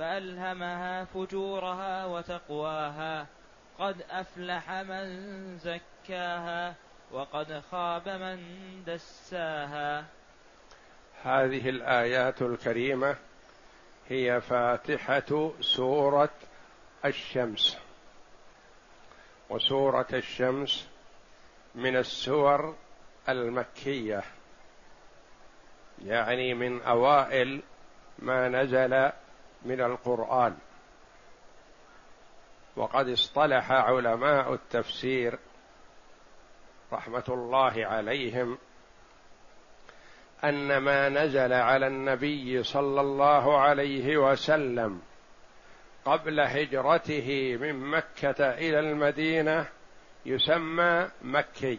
فألهمها فجورها وتقواها. قد أفلح من زكاها وقد خاب من دساها. هذه الآيات الكريمة هي فاتحة سورة الشمس. وسورة الشمس من السور المكية يعني من أوائل ما نزل من القرآن. وقد اصطلح علماء التفسير رحمة الله عليهم أن ما نزل على النبي صلى الله عليه وسلم قبل هجرته من مكة إلى المدينة يسمى مكي.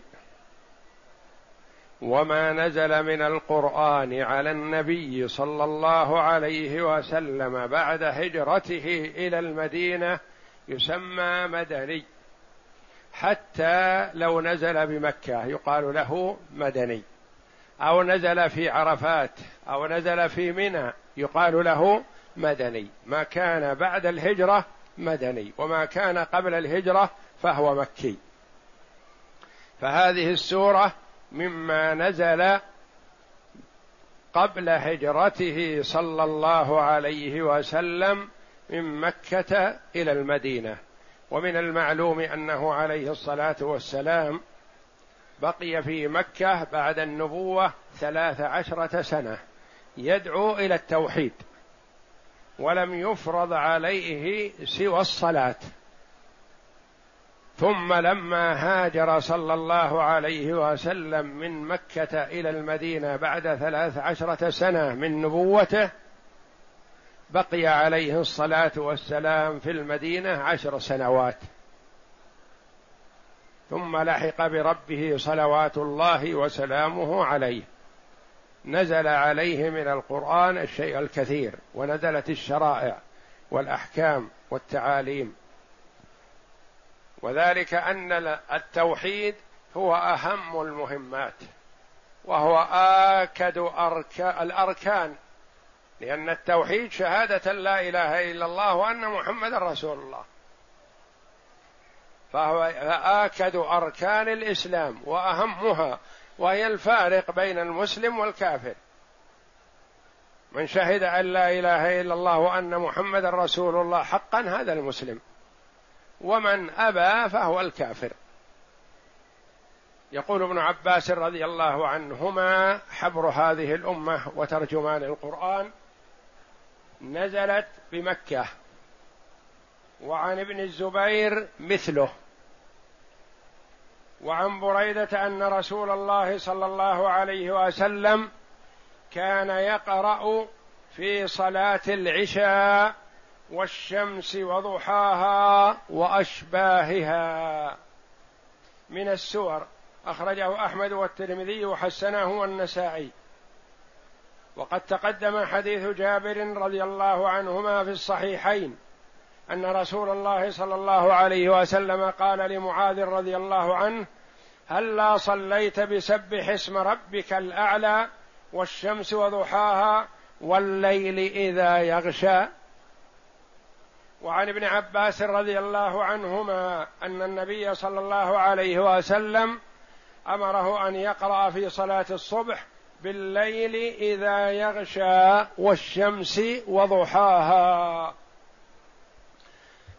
وما نزل من القرآن على النبي صلى الله عليه وسلم بعد هجرته إلى المدينة يسمى مدني. حتى لو نزل بمكة يقال له مدني. أو نزل في عرفات أو نزل في منى يقال له مدني. ما كان بعد الهجرة مدني وما كان قبل الهجرة فهو مكي. فهذه السورة مما نزل قبل هجرته صلى الله عليه وسلم من مكة إلى المدينة. ومن المعلوم أنه عليه الصلاة والسلام بقي في مكة بعد النبوة ثلاث عشرة سنة يدعو إلى التوحيد ولم يفرض عليه سوى الصلاة. ثم لما هاجر صلى الله عليه وسلم من مكة إلى المدينة بعد ثلاث عشرة سنة من نبوته بقي عليه الصلاة والسلام في المدينة عشر سنوات. ثم لحق بربه صلوات الله وسلامه عليه. نزل عليه من القرآن الشيء الكثير ونزلت الشرائع والأحكام والتعاليم. وذلك أن التوحيد هو أهم المهمات وهو آكد أركا الأركان لأن التوحيد شهادة لا إله إلا الله وأن محمدا رسول الله. فهو آكد أركان الإسلام وأهمها وهي الفارق بين المسلم والكافر. من شهد أن لا إله إلا الله وأن محمدا رسول الله حقا هذا المسلم. ومن أبى فهو الكافر. يقول ابن عباس رضي الله عنهما حبر هذه الأمة وترجمان القرآن نزلت بمكة وعن ابن الزبير مثله. وعن بريدة أن رسول الله صلى الله عليه وسلم كان يقرأ في صلاة العشاء والشمس وضحاها وأشباهها. من السور أخرجه أحمد والترمذي وحسنه والنسائي. وقد تقدم حديث جابر رضي الله عنهما في الصحيحين أن رسول الله صلى الله عليه وسلم قال لمعاذ رضي الله عنه هلا صليت بسبح اسم ربك الأعلى والشمس وضحاها والليل إذا يغشى وعن ابن عباس رضي الله عنهما أن النبي صلى الله عليه وسلم أمره أن يقرأ في صلاة الصبح بالليل إذا يغشى والشمس وضحاها.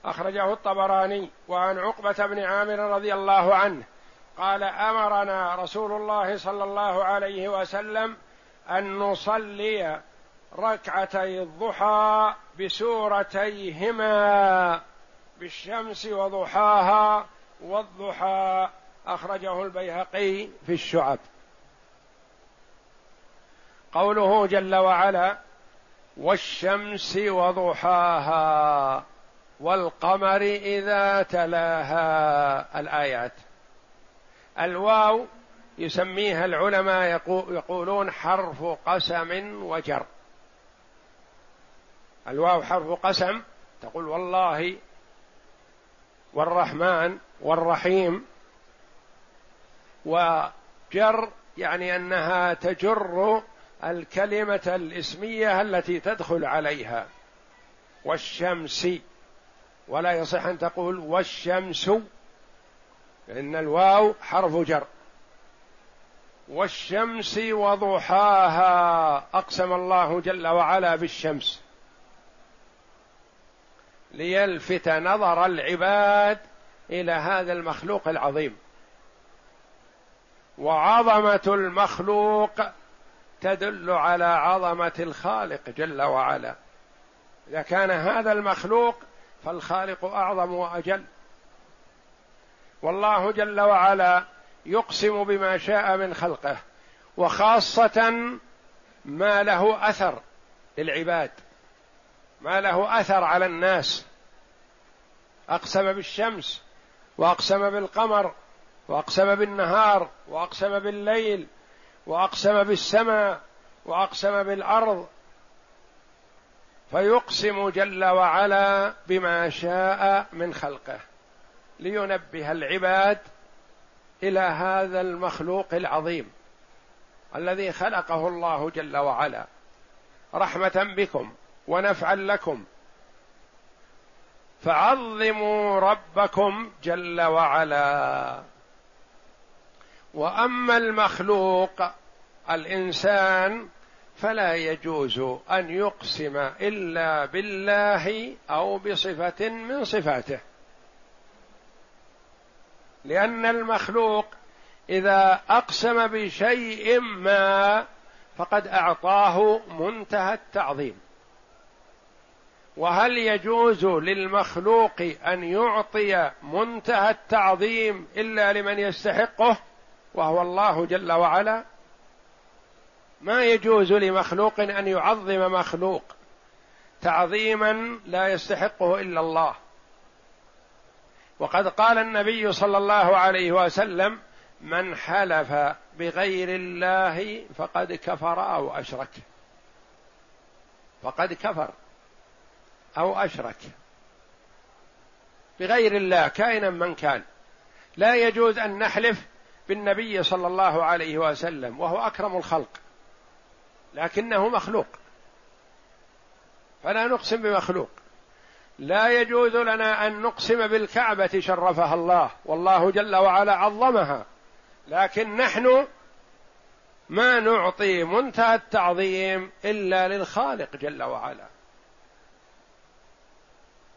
أخرجه الطبراني وعن عقبة بن عامر رضي الله عنه قال أمرنا رسول الله صلى الله عليه وسلم أن نصلي ركعتي الضحى بسورتيهما بالشمس وضحاها والضحى أخرجه البيهقي في الشعب. قوله جل وعلا والشمس وضحاها والقمر إذا تلاها. الآيات. الواو يسميها العلماء يقولون حرف قسم وجر. الواو حرف قسم تقول والله والرحمن والرحيم وجر يعني أنها تجر الكلمة الإسمية التي تدخل عليها والشمس ولا يصح أن تقول والشمس لأن الواو حرف جر. والشمس وضحاها أقسم الله جل وعلا بالشمس. ليلفت نظر العباد إلى هذا المخلوق العظيم. وعظمة المخلوق تدل على عظمة الخالق جل وعلا. إذا كان هذا المخلوق فالخالق أعظم وأجل. والله جل وعلا يقسم بما شاء من خلقه وخاصة ما له أثر للعباد. ما له أثر على الناس. أقسم بالشمس وأقسم بالقمر وأقسم بالنهار وأقسم بالليل وأقسم بالسماء وأقسم بالأرض. فيقسم جل وعلا بما شاء من خلقه لينبه العباد إلى هذا المخلوق العظيم الذي خلقه الله جل وعلا. رحمة بكم. ونفعا لكم. فعظموا ربكم جل وعلا. وأما المخلوق الإنسان فلا يجوز أن يقسم إلا بالله أو بصفة من صفاته. لأن المخلوق إذا أقسم بشيء ما فقد أعطاه منتهى التعظيم. وهل يجوز للمخلوق أن يعطي منتهى التعظيم إلا لمن يستحقه؟ وهو الله جل وعلا. ما يجوز لمخلوق أن يعظم مخلوق تعظيما لا يستحقه إلا الله. وقد قال النبي صلى الله عليه وسلم من حلف بغير الله فقد كفر أو أشرك. فقد كفر. أو أشرك. بغير الله كائنا من كان. لا يجوز أن نحلف بالنبي صلى الله عليه وسلم وهو أكرم الخلق. لكنه مخلوق. فلا نقسم بمخلوق. لا يجوز لنا أن نقسم بالكعبة شرفها الله والله جل وعلا عظمها. لكن نحن ما نعطي منتهى التعظيم إلا للخالق جل وعلا.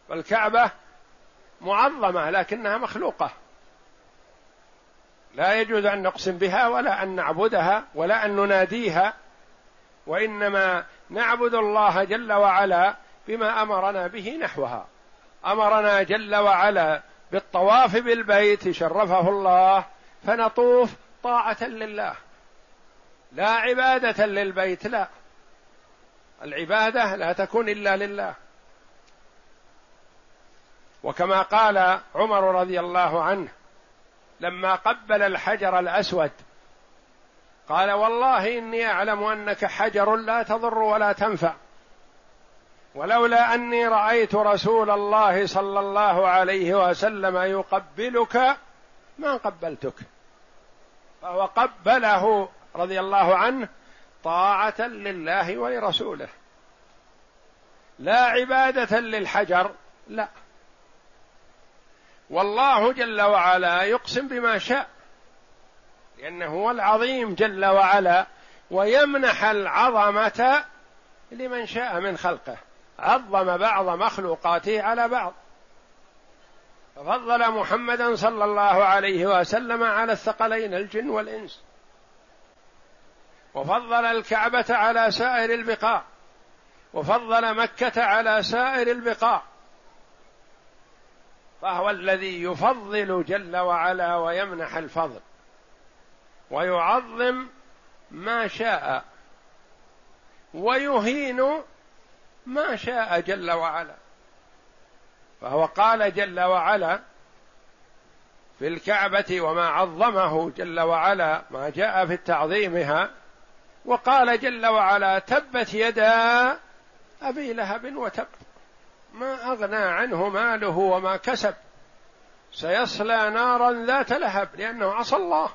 والكعبة معظمة لكنها مخلوقة. لا يجوز أن نقسم بها ولا أن نعبدها ولا أن نناديها وإنما نعبد الله جل وعلا بما أمرنا به نحوها. أمرنا جل وعلا بالطواف بالبيت شرفه الله فنطوف طاعة لله. لا عبادة للبيت لا. العبادة لا تكون إلا لله. وكما قال عمر رضي الله عنه لما قبل الحجر الأسود قال والله إني أعلم أنك حجر لا تضر ولا تنفع ولولا أني رأيت رسول الله صلى الله عليه وسلم يقبلك ما قبلتك. فهو قبله رضي الله عنه طاعة لله ولرسوله لا عبادة للحجر لا. والله جل وعلا يقسم بما شاء لأنه هو العظيم جل وعلا ويمنح العظمة لمن شاء من خلقه. عظم بعض مخلوقاته على بعض. ففضل محمدا صلى الله عليه وسلم على الثقلين الجن والإنس. وفضل الكعبة على سائر البقاع. وفضل مكة على سائر البقاع. فهو الذي يفضل جل وعلا ويمنح الفضل ويعظم ما شاء ويهين ما شاء جل وعلا. فهو قال جل وعلا في الكعبة وما عظمه جل وعلا ما جاء في تعظيمها وقال جل وعلا تبت يدا أبي لهب وتب. ما أغنى عنه ماله وما كسب. سيصلى نارا ذات لهب لأنه عصى الله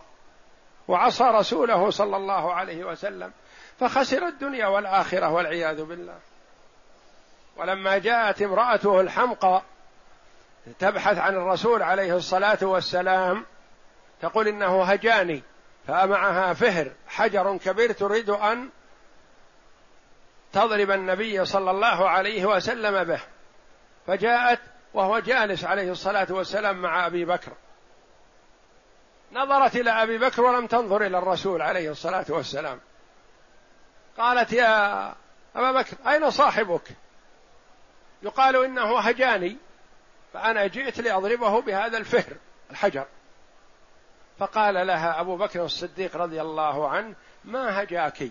وعصى رسوله صلى الله عليه وسلم. فخسر الدنيا والآخرة والعياذ بالله. ولما جاءت امرأته الحمقى تبحث عن الرسول عليه الصلاة والسلام تقول إنه هجاني فمعها فهر حجر كبير تريد أن تضرب النبي صلى الله عليه وسلم به. فجاءت وهو جالس عليه الصلاة والسلام مع أبي بكر. نظرت إلى أبي بكر ولم تنظر إلى الرسول عليه الصلاة والسلام. قالت يا أبا بكر أين صاحبك؟ يقال إنه هجاني فأنا جئت لأضربه بهذا الفهر الحجر. فقال لها أبو بكر الصديق رضي الله عنه ما هجاك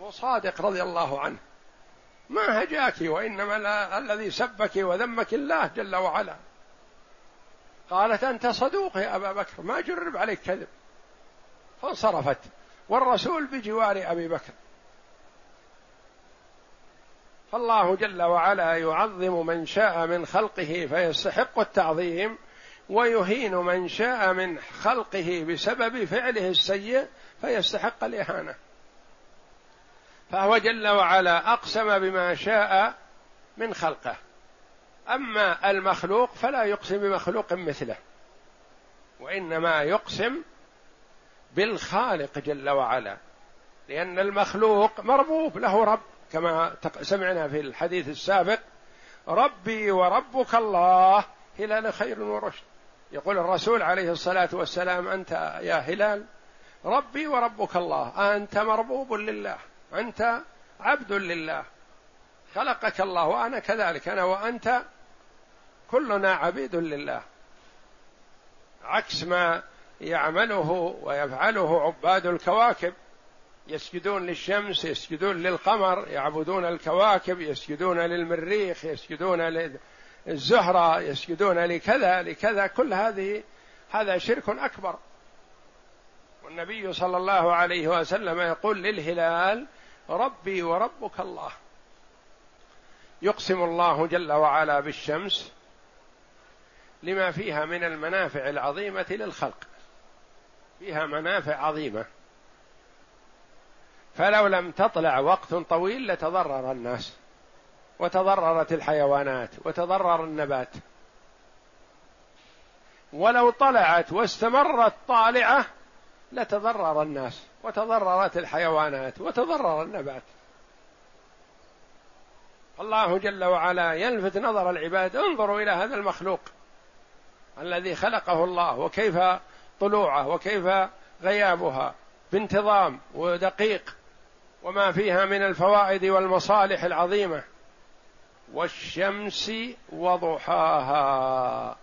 وصادق رضي الله عنه. ما هجاك وإنما لا الذي سبك وذمك الله جل وعلا. قالت أنت صدوق يا أبا بكر ما جرب عليك كذب. فانصرفت والرسول بجوار أبي بكر. فالله جل وعلا يعظم من شاء من خلقه فيستحق التعظيم ويهين من شاء من خلقه بسبب فعله السيء فيستحق الإهانة. فهو جل وعلا أقسم بما شاء من خلقه. أما المخلوق فلا يقسم بمخلوق مثله وإنما يقسم بالخالق جل وعلا لأن المخلوق مربوب له رب كما سمعنا في الحديث السابق ربي وربك الله هلال خير ورشد. يقول الرسول عليه الصلاة والسلام أنت يا هلال ربي وربك الله أنت مربوب لله. أنت عبد لله. خلقك الله وأنا كذلك. أنا وأنت كلنا عبيد لله. عكس ما يعمله ويفعله عباد الكواكب. يسجدون للشمس يسجدون للقمر يعبدون الكواكب يسجدون للمريخ يسجدون للزهرة يسجدون لكذا لكذا. كل هذه هذا شرك أكبر. والنبي صلى الله عليه وسلم يقول للهلال ربي وربك الله. يقسم الله جل وعلا بالشمس لما فيها من المنافع العظيمة للخلق. فيها منافع عظيمة. فلو لم تطلع وقت طويل لتضرر الناس وتضررت الحيوانات وتضرر النبات. ولو طلعت واستمرت طالعة لتضرر الناس وتضررت الحيوانات وتضرر النبات. الله جل وعلا يلفت نظر العباد انظروا إلى هذا المخلوق الذي خلقه الله وكيف طلوعه وكيف غيابها بانتظام ودقيق وما فيها من الفوائد والمصالح العظيمة. والشمس وضحاها.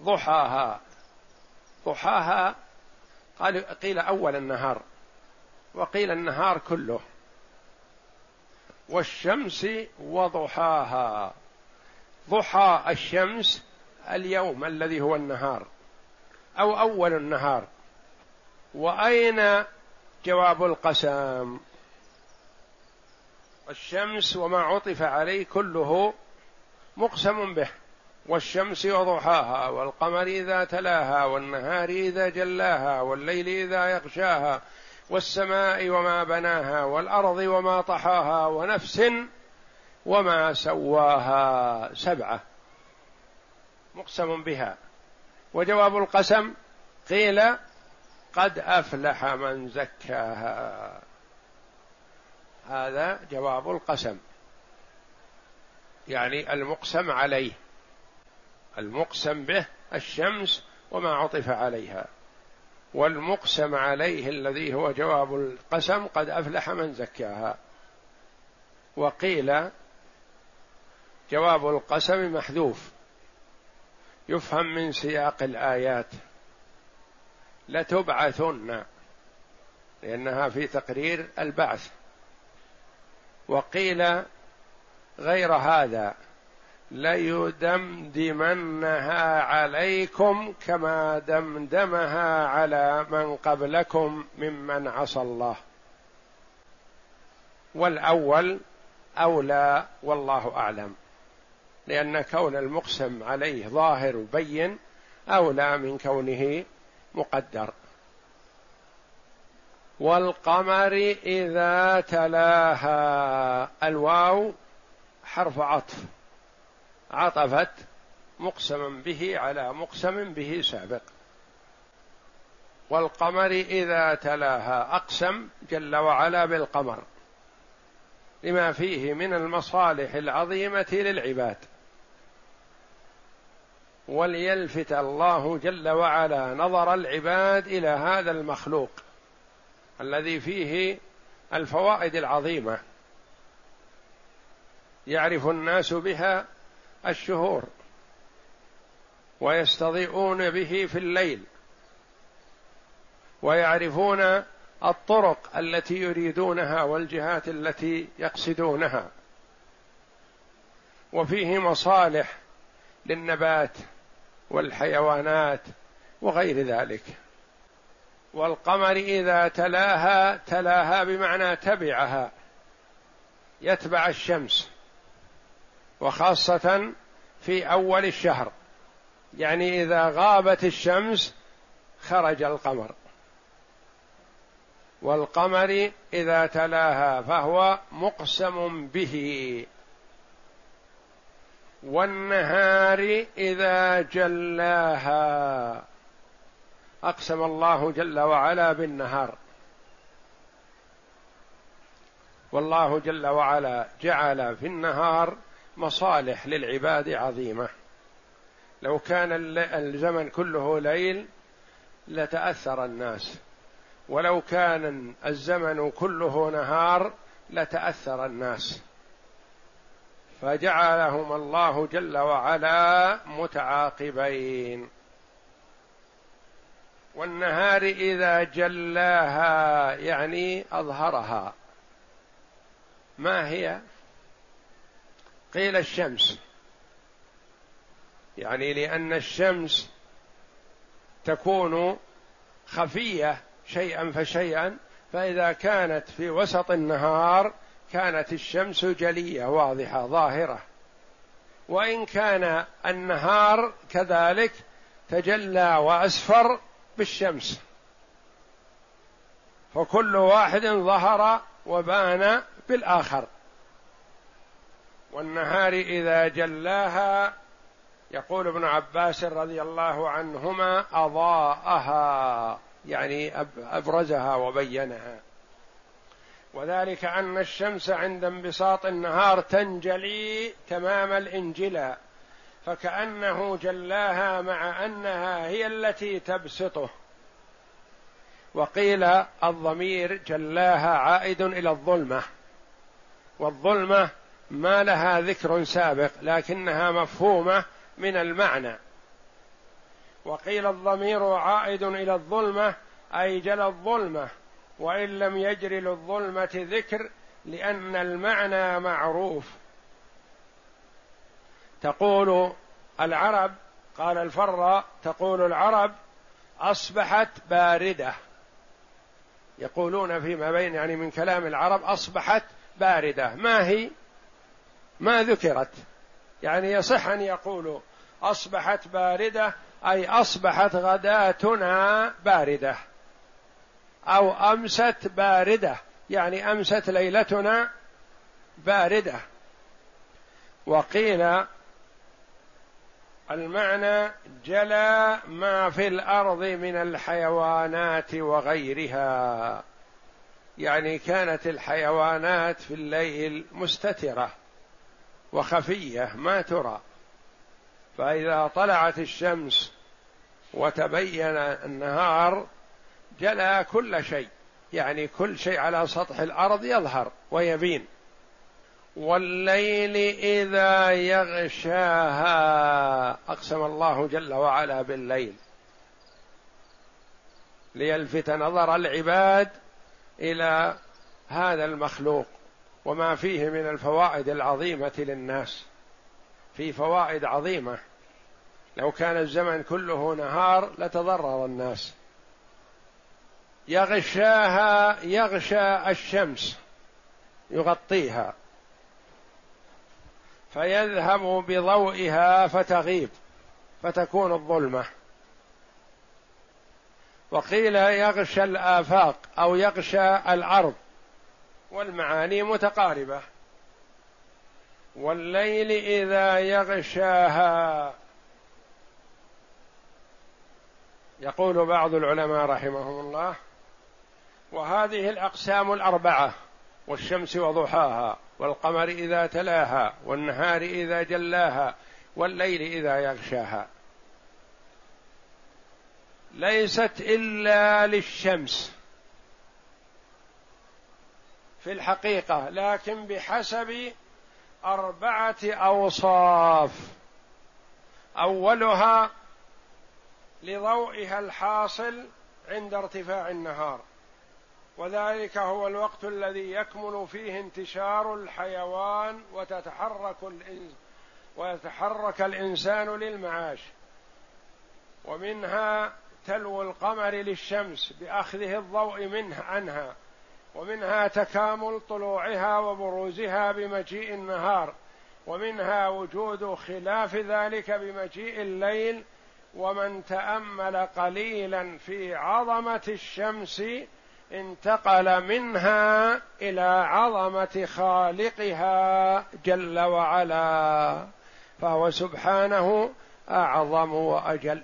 ضحاها. ضحاها قال قيل أول النهار وقيل النهار كله والشمس وضحاها. ضحى الشمس اليوم الذي هو النهار أو أول النهار. وأين جواب القسم؟ الشمس وما عطف عليه كله مقسم به. والشمس وضحاها والقمر إذا تلاها والنهار إذا جلاها والليل إذا يغشاها والسماء وما بناها والأرض وما طحاها ونفس وما سواها. سبعة. مقسم بها. وجواب القسم قيل قد أفلح من زكاها. هذا جواب القسم. يعني المقسم عليه. المقسم به الشمس وما عطف عليها. والمقسم عليه الذي هو جواب القسم قد أفلح من زكاها. وقيل جواب القسم محذوف. يفهم من سياق الآيات. لتبعثن لأنها في تقرير البعث. وقيل غير هذا. ليدمدمنها عليكم كما دمدمها على من قبلكم ممن عصى الله. والأول أولى والله أعلم لأن كون المقسم عليه ظاهر وبين أولى من كونه مقدر. والقمر إذا تلاها الواو حرف عطف. عطفت مقسما به على مقسم به سابق. والقمر إذا تلاها أقسم جل وعلا بالقمر لما فيه من المصالح العظيمة للعباد. وليلفت الله جل وعلا نظر العباد إلى هذا المخلوق الذي فيه الفوائد العظيمة. يعرف الناس بها الشهور ويستضيئون به في الليل ويعرفون الطرق التي يريدونها والجهات التي يقصدونها وفيه مصالح للنبات والحيوانات وغير ذلك والقمر إذا تلاها تلاها بمعنى تبعها يتبع الشمس وخاصة في أول الشهر. يعني إذا غابت الشمس خرج القمر. والقمر إذا تلاها فهو مقسم به. والنهار إذا جلاها. أقسم الله جل وعلا بالنهار. والله جل وعلا جعل في النهار مصالح للعباد عظيمة. لو كان الزمن كله ليل لتأثر الناس. ولو كان الزمن كله نهار لتأثر الناس. فجعلهم الله جل وعلا متعاقبين. والنهار إذا جلاها يعني أظهرها. ما هي؟ قيل الشمس. يعني لأن الشمس تكون خفية شيئا فشيئا فإذا كانت في وسط النهار كانت الشمس جلية واضحة ظاهرة. وإن كان النهار كذلك تجلى وأسفر بالشمس. فكل واحد ظهر وبان بالآخر. والنهار إذا جلاها يقول ابن عباس رضي الله عنهما أضاءها يعني أبرزها وبينها. وذلك أن الشمس عند انبساط النهار تنجلي تمام الانجلاء فكأنه جلاها مع أنها هي التي تبسطه. وقيل الضمير جلاها عائد إلى الظلمة والظلمة ما لها ذكر سابق لكنها مفهومة من المعنى. وقيل الضمير عائد إلى الظلمة أي جل الظلمة وإن لم يجر للظلمة ذكر لأن المعنى معروف. تقول العرب قال الفر تقول العرب أصبحت باردة. يقولون فيما بين يعني من كلام العرب أصبحت باردة. ما هي؟ ما ذكرت. يعني يصح أن يقولوا أصبحت باردة أي أصبحت غداتنا باردة. أو أمست باردة يعني أمست ليلتنا باردة. وقيل المعنى جلى ما في الأرض من الحيوانات وغيرها. يعني كانت الحيوانات في الليل مستترة. وخفية ما ترى. فإذا طلعت الشمس وتبين النهار جلى كل شيء. يعني كل شيء على سطح الأرض يظهر ويبين. والليل إذا يغشاها أقسم الله جل وعلا بالليل. ليلفت نظر العباد إلى هذا المخلوق. وما فيه من الفوائد العظيمة للناس. في فوائد عظيمة. لو كان الزمن كله نهار لتضرر الناس. يغشاها يغشى الشمس. يغطيها. فيذهب بضوئها فتغيب. فتكون الظلمة. وقيل يغشى الآفاق أو يغشى الأرض. والمعاني متقاربة. والليل إذا يغشاها. يقول بعض العلماء رحمهم الله وهذه الأقسام الأربعة والشمس وضحاها والقمر إذا تلاها والنهار إذا جلاها والليل إذا يغشاها. ليست إلا للشمس. في الحقيقة لكن بحسب أربعة أوصاف. أولها لضوئها الحاصل عند ارتفاع النهار. وذلك هو الوقت الذي يكمن فيه انتشار الحيوان وتتحرك الإنس ويتحرك الإنسان للمعاش. ومنها تلو القمر للشمس بأخذه الضوء منه عنها. ومنها تكامل طلوعها وبروزها بمجيء النهار ومنها وجود خلاف ذلك بمجيء الليل ومن تأمل قليلا في عظمة الشمس انتقل منها إلى عظمة خالقها جل وعلا فهو سبحانه أعظم وأجل.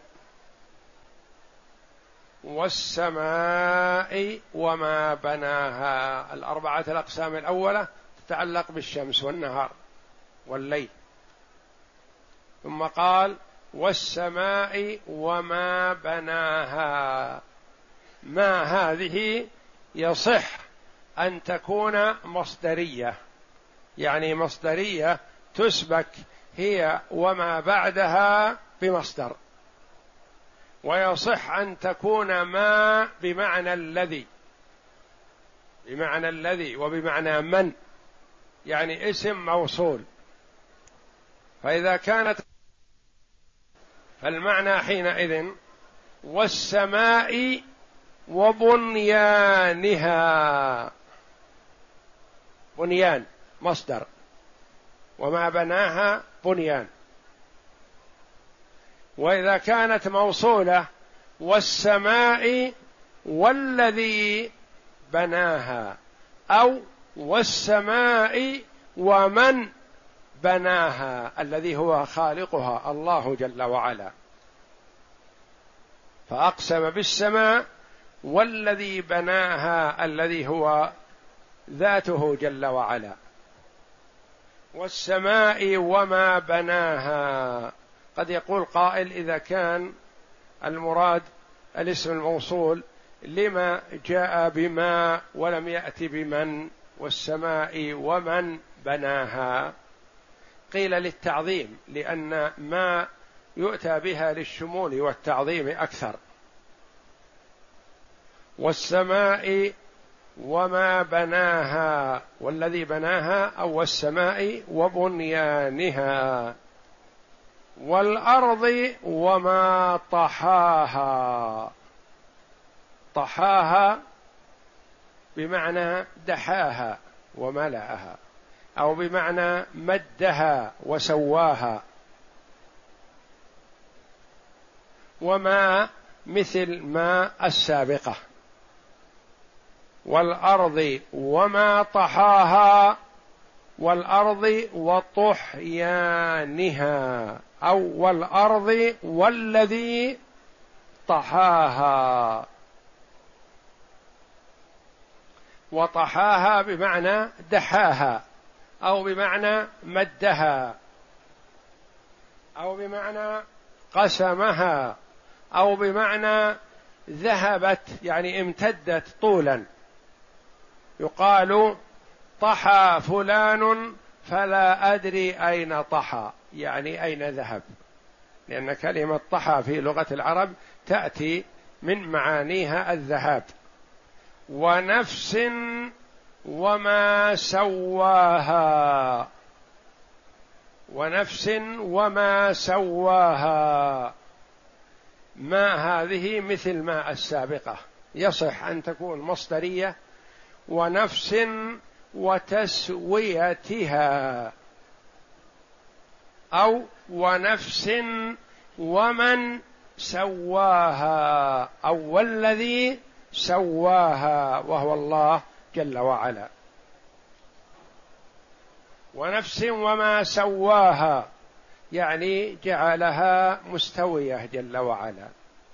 والسماء وما بناها. الأربعة الأقسام الأولى تتعلق بالشمس والنهار والليل. ثم قال والسماء وما بناها. ما هذه؟ يصح أن تكون مصدرية. يعني مصدرية تسبك هي وما بعدها بمصدر. ويصح أن تكون ما بمعنى الذي. بمعنى الذي وبمعنى من. يعني اسم موصول. فإذا كانت فالمعنى حينئذ والسماء وبنيانها. بنيان مصدر. وما بناها بنيان. وإذا كانت موصولة والسماء والذي بناها أو والسماء ومن بناها الذي هو خالقها الله جل وعلا. فأقسم بالسماء والذي بناها الذي هو ذاته جل وعلا. والسماء وما بناها. قد يقول قائل إذا كان المراد الاسم الموصول لما جاء بما ولم يأت بمن والسماء ومن بناها. قيل للتعظيم لأن ما يؤتى بها للشمول والتعظيم أكثر. والسماء وما بناها والذي بناها أو السماء وبنيانها. والأرض وما طحاها. طحاها بمعنى دحاها وملأها أو بمعنى مدها وسواها. وما مثل ما السابقة. والأرض وما طحاها والأرض وطحيانها. أو والارض والذي طحاها. وطحاها بمعنى دحاها أو بمعنى مدها أو بمعنى قسمها أو بمعنى ذهبت يعني امتدت طولا. يقال طحى فلان فلا أدري أين طحى يعني أين ذهب. لأن كلمة طحى في لغة العرب تأتي من معانيها الذهاب. ونفس وما سواها. ونفس وما سواها. ما هذه مثل ما السابقة. يصح أن تكون مصدرية. ونفس وتسويتها أو ونفس ومن سواها أو والذي سواها وهو الله جل وعلا. ونفس وما سواها يعني جعلها مستوية جل وعلا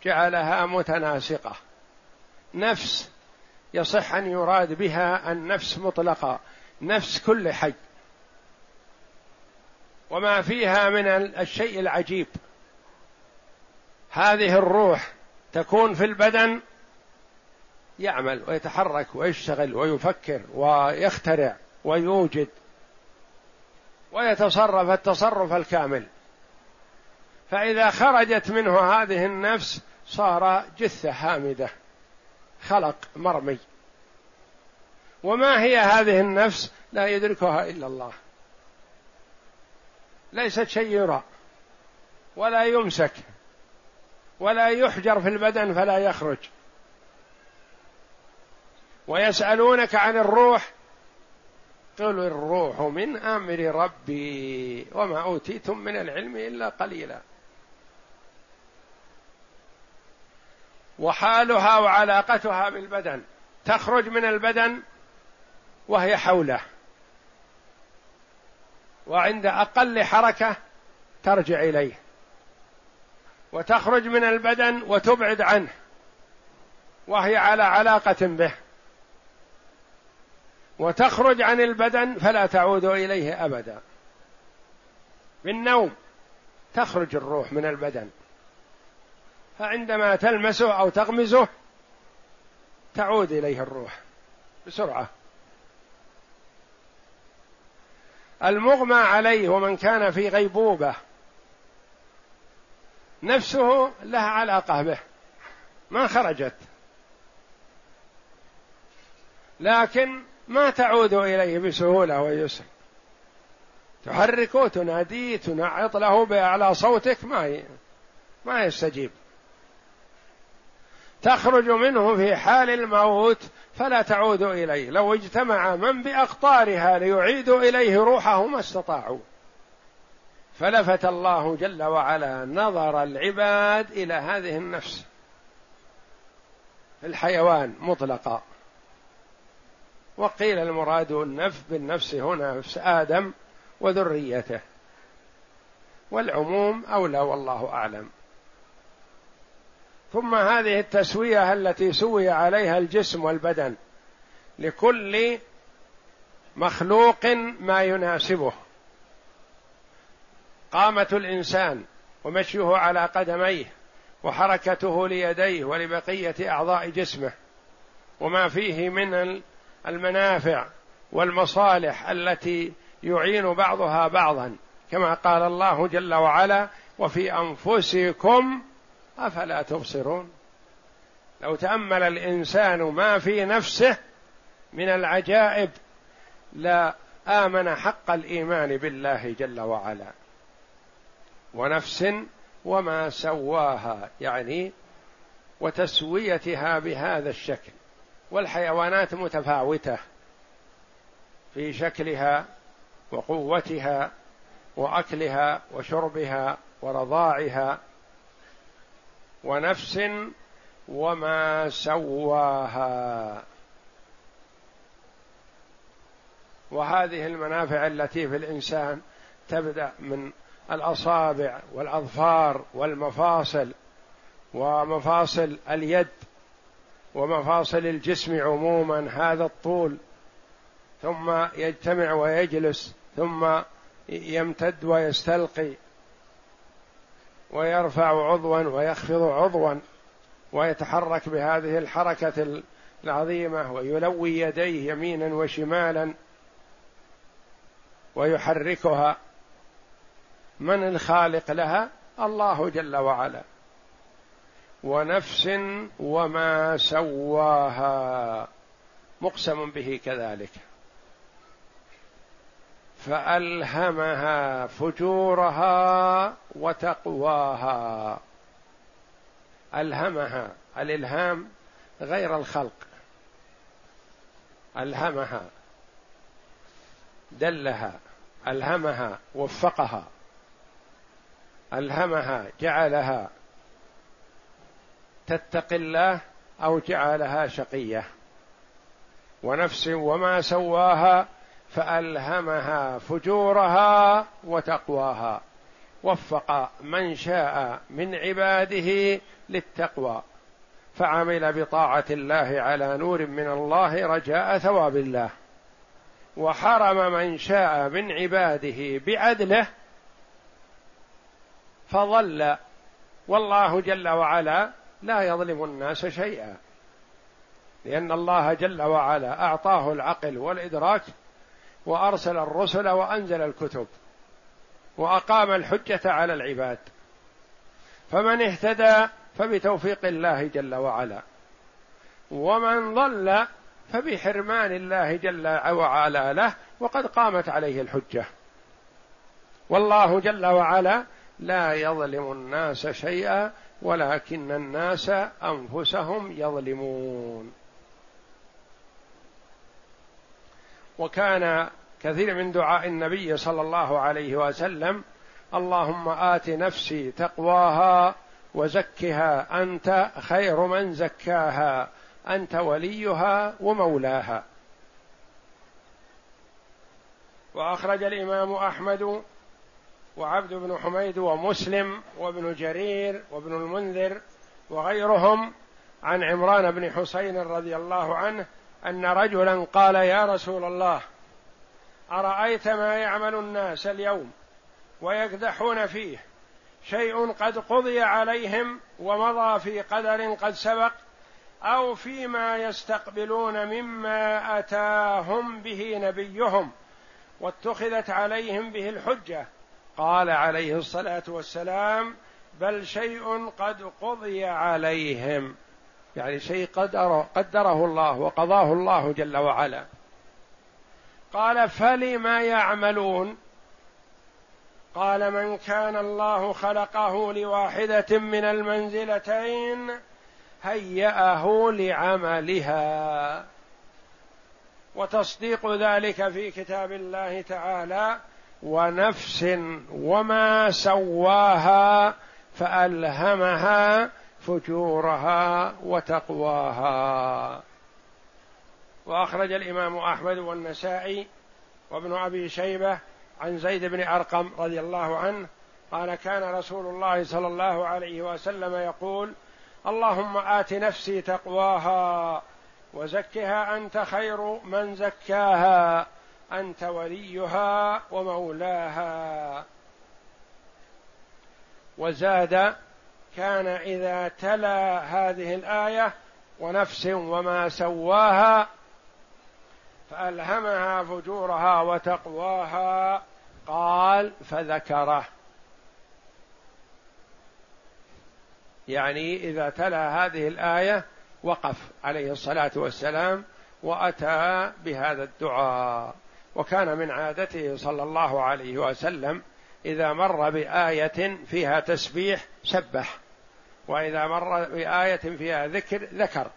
جعلها متناسقة. نفس يصح أن يراد بها النفس مطلقه نفس كل حي. وما فيها من الشيء العجيب. هذه الروح تكون في البدن يعمل ويتحرك ويشتغل ويفكر ويخترع ويوجد ويتصرف التصرف الكامل. فإذا خرجت منه هذه النفس صار جثة هامدة. خلق مرمي. وما هي هذه النفس لا يدركها إلا الله. ليست شيء يرى ولا يمسك ولا يحجر في البدن فلا يخرج. ويسألونك عن الروح قل الروح من أمر ربي وما أوتيتم من العلم إلا قليلا. وحالها وعلاقتها بالبدن. تخرج من البدن وهي حوله. وعند أقل حركة ترجع إليه. وتخرج من البدن وتبعد عنه. وهي على علاقة به. وتخرج عن البدن فلا تعود إليه أبدا. بالنوم تخرج الروح من البدن. فعندما تلمسه أو تغمزه تعود إليه الروح بسرعة. المغمى عليه ومن كان في غيبوبة نفسه لها علاقة به ما خرجت. لكن ما تعود إليه بسهولة ويسر. تحركه تناديه تنعط له بأعلى صوتك ما ما يستجيب. تخرج منه في حال الموت فلا تعود إليه. لو اجتمع من بأقطارها ليعيدوا إليه روحه ما استطاعوا. فلفت الله جل وعلا نظر العباد إلى هذه النفس. الحيوان مطلقا. وقيل المراد النفس بالنفس هنا نفس آدم وذريته. والعموم أولى والله أعلم. ثم هذه التسوية التي سوي عليها الجسم والبدن لكل مخلوق ما يناسبه. قامة الإنسان ومشيه على قدميه وحركته ليديه ولبقية أعضاء جسمه وما فيه من المنافع والمصالح التي يعين بعضها بعضا كما قال الله جل وعلا وفي أنفسكم أفلا تبصرون؟ لو تأمل الإنسان ما في نفسه من العجائب لا آمن حق الإيمان بالله جل وعلا. ونفس وما سواها يعني وتسويتها بهذا الشكل. والحيوانات متفاوتة في شكلها وقوتها وأكلها وشربها ورضاعها ونفس وما سواها. وهذه المنافع التي في الإنسان تبدأ من الأصابع والأظفار والمفاصل ومفاصل اليد ومفاصل الجسم عموما هذا الطول. ثم يجتمع ويجلس ثم يمتد ويستلقي. ويرفع عضوا ويخفض عضوا ويتحرك بهذه الحركة العظيمة ويلوي يديه يمينا وشمالا ويحركها. من الخالق لها؟ الله جل وعلا. ونفس وما سواها. مقسم به كذلك. فألهمها فجورها وتقواها. ألهمها الإلهام غير الخلق. ألهمها دلها ألهمها وفقها. ألهمها جعلها. تتقي الله أو جعلها شقية. ونفس وما سواها فألهمها فجورها وتقواها. وفق من شاء من عباده للتقوى. فعمل بطاعة الله على نور من الله رجاء ثواب الله. وحرم من شاء من عباده بعدله فضل. والله جل وعلا لا يظلم الناس شيئا. لأن الله جل وعلا أعطاه العقل والإدراك وأرسل الرسل وأنزل الكتب وأقام الحجة على العباد. فمن اهتدى فبتوفيق الله جل وعلا ومن ضل فبحرمان الله جل وعلا له وقد قامت عليه الحجة. والله جل وعلا لا يظلم الناس شيئا ولكن الناس أنفسهم يظلمون. وكان كثير من دعاء النبي صلى الله عليه وسلم اللهم آت نفسي تقواها وزكها أنت خير من زكاها أنت وليها ومولاها. وأخرج الإمام أحمد وعبد بن حميد ومسلم وابن جرير وابن المنذر وغيرهم عن عمران بن حسين رضي الله عنه أن رجلا قال يا رسول الله أرأيت ما يعمل الناس اليوم ويكدحون فيه؟ شيء قد قضي عليهم ومضى في قدر قد سبق أو فيما يستقبلون مما أتاهم به نبيهم واتخذت عليهم به الحجة؟ قال عليه الصلاة والسلام بل شيء قد قضي عليهم. يعني شيء قدره, قدره الله وقضاه الله جل وعلا. قال فلما يعملون؟ قال من كان الله خلقه لواحدة من المنزلتين هيأه لعملها. وتصديق ذلك في كتاب الله تعالى ونفس وما سواها فألهمها فجورها وتقواها. وأخرج الإمام أحمد والنسائي وابن أبي شيبة عن زيد بن أرقم رضي الله عنه قال كان رسول الله صلى الله عليه وسلم يقول اللهم آت نفسي تقواها وزكها أنت خير من زكاها أنت وليها ومولاها. وزاد كان إذا تلا هذه الآية ونفس وما سواها فألهمها فجورها وتقواها قال فذكره. يعني إذا تلا هذه الآية وقف عليه الصلاة والسلام وأتى بهذا الدعاء. وكان من عادته صلى الله عليه وسلم إذا مر بآية فيها تسبيح سبح. وإذا مر بآية فيها ذكر ذكر.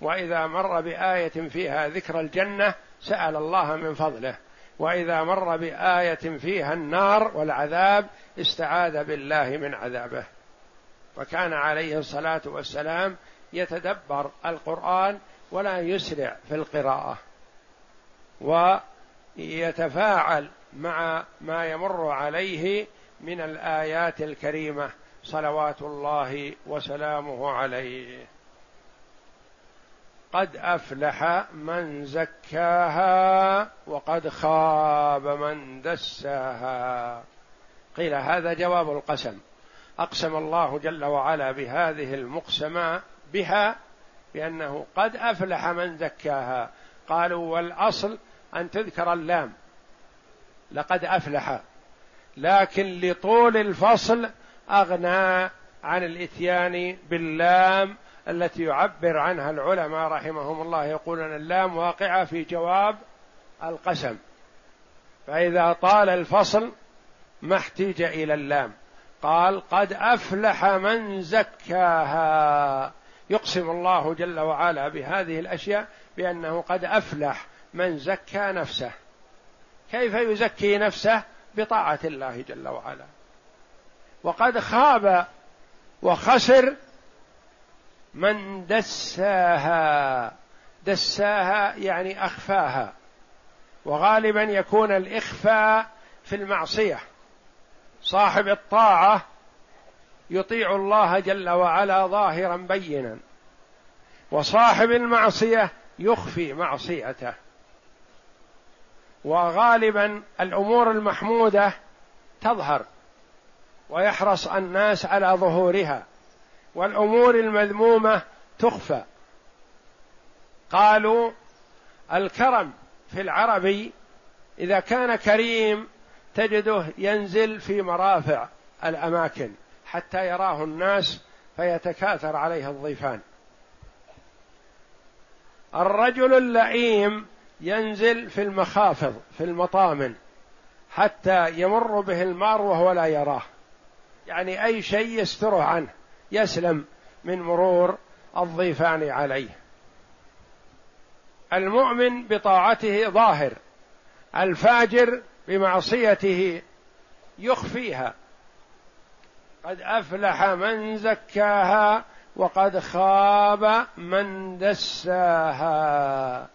وإذا مر بآية فيها ذكر الجنة سأل الله من فضله. وإذا مر بآية فيها النار والعذاب استعاذ بالله من عذابه. فكان عليه الصلاة والسلام يتدبر القرآن ولا يسرع في القراءة. ويتفاعل مع ما يمر عليه من الآيات الكريمة. صلوات الله وسلامه عليه. قد أفلح من زكاها وقد خاب من دساها. قيل هذا جواب القسم. أقسم الله جل وعلا بهذه المقسمة بها بأنه قد أفلح من زكاها. قالوا والأصل أن تذكر اللام. لقد أفلح. لكن لطول الفصل أغنى عن الإتيان باللام التي يعبر عنها العلماء رحمهم الله. يقولون اللام واقعة في جواب القسم. فإذا طال الفصل ما احتيج إلى اللام. قال قد أفلح من زكاها. يقسم الله جل وعلا بهذه الأشياء بأنه قد أفلح من زكى نفسه. كيف يزكي نفسه؟ بطاعة الله جل وعلا. وقد خاب وخسر من دساها. دساها يعني أخفاها. وغالبا يكون الإخفاء في المعصية. صاحب الطاعة يطيع الله جل وعلا ظاهرا بينا. وصاحب المعصية يخفي معصيته. وغالبا الأمور المحمودة تظهر. ويحرص الناس على ظهورها والأمور المذمومة تخفى. قالوا الكرم في العربي إذا كان كريم تجده ينزل في مرافع الأماكن حتى يراه الناس فيتكاثر عليه الضيفان. الرجل اللئيم ينزل في المخافض في المطامن حتى يمر به المار وهو لا يراه. يعني أي شيء يستره عنه يسلم من مرور الضيفان عليه. المؤمن بطاعته ظاهر الفاجر بمعصيته يخفيها. قد أفلح من زكاها وقد خاب من دساها.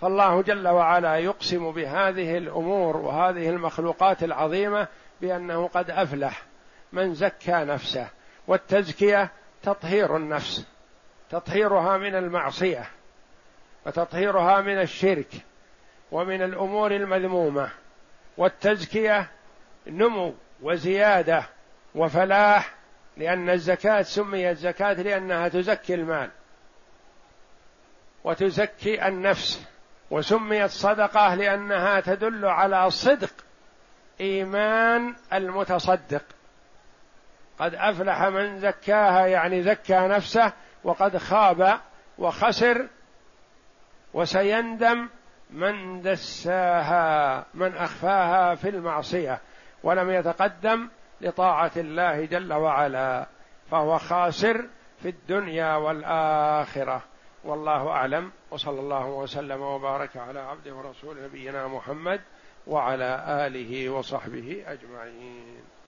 فالله جل وعلا يقسم بهذه الأمور وهذه المخلوقات العظيمة بأنه قد أفلح. من زكى نفسه والتزكية تطهير النفس تطهيرها من المعصية وتطهيرها من الشرك ومن الأمور المذمومة والتزكية نمو وزيادة وفلاح لأن الزكاة سميت زكاه لأنها تزكي المال وتزكي النفس وسميت صدقة لأنها تدل على صدق إيمان المتصدق. قد أفلح من زكاها يعني زكى نفسه وقد خاب وخسر وسيندم من دساها من أخفاها في المعصية ولم يتقدم لطاعة الله جل وعلا فهو خاسر في الدنيا والآخرة. والله أعلم وصلى الله وسلم وبارك على عبده ورسول نبينا محمد وعلى آله وصحبه أجمعين.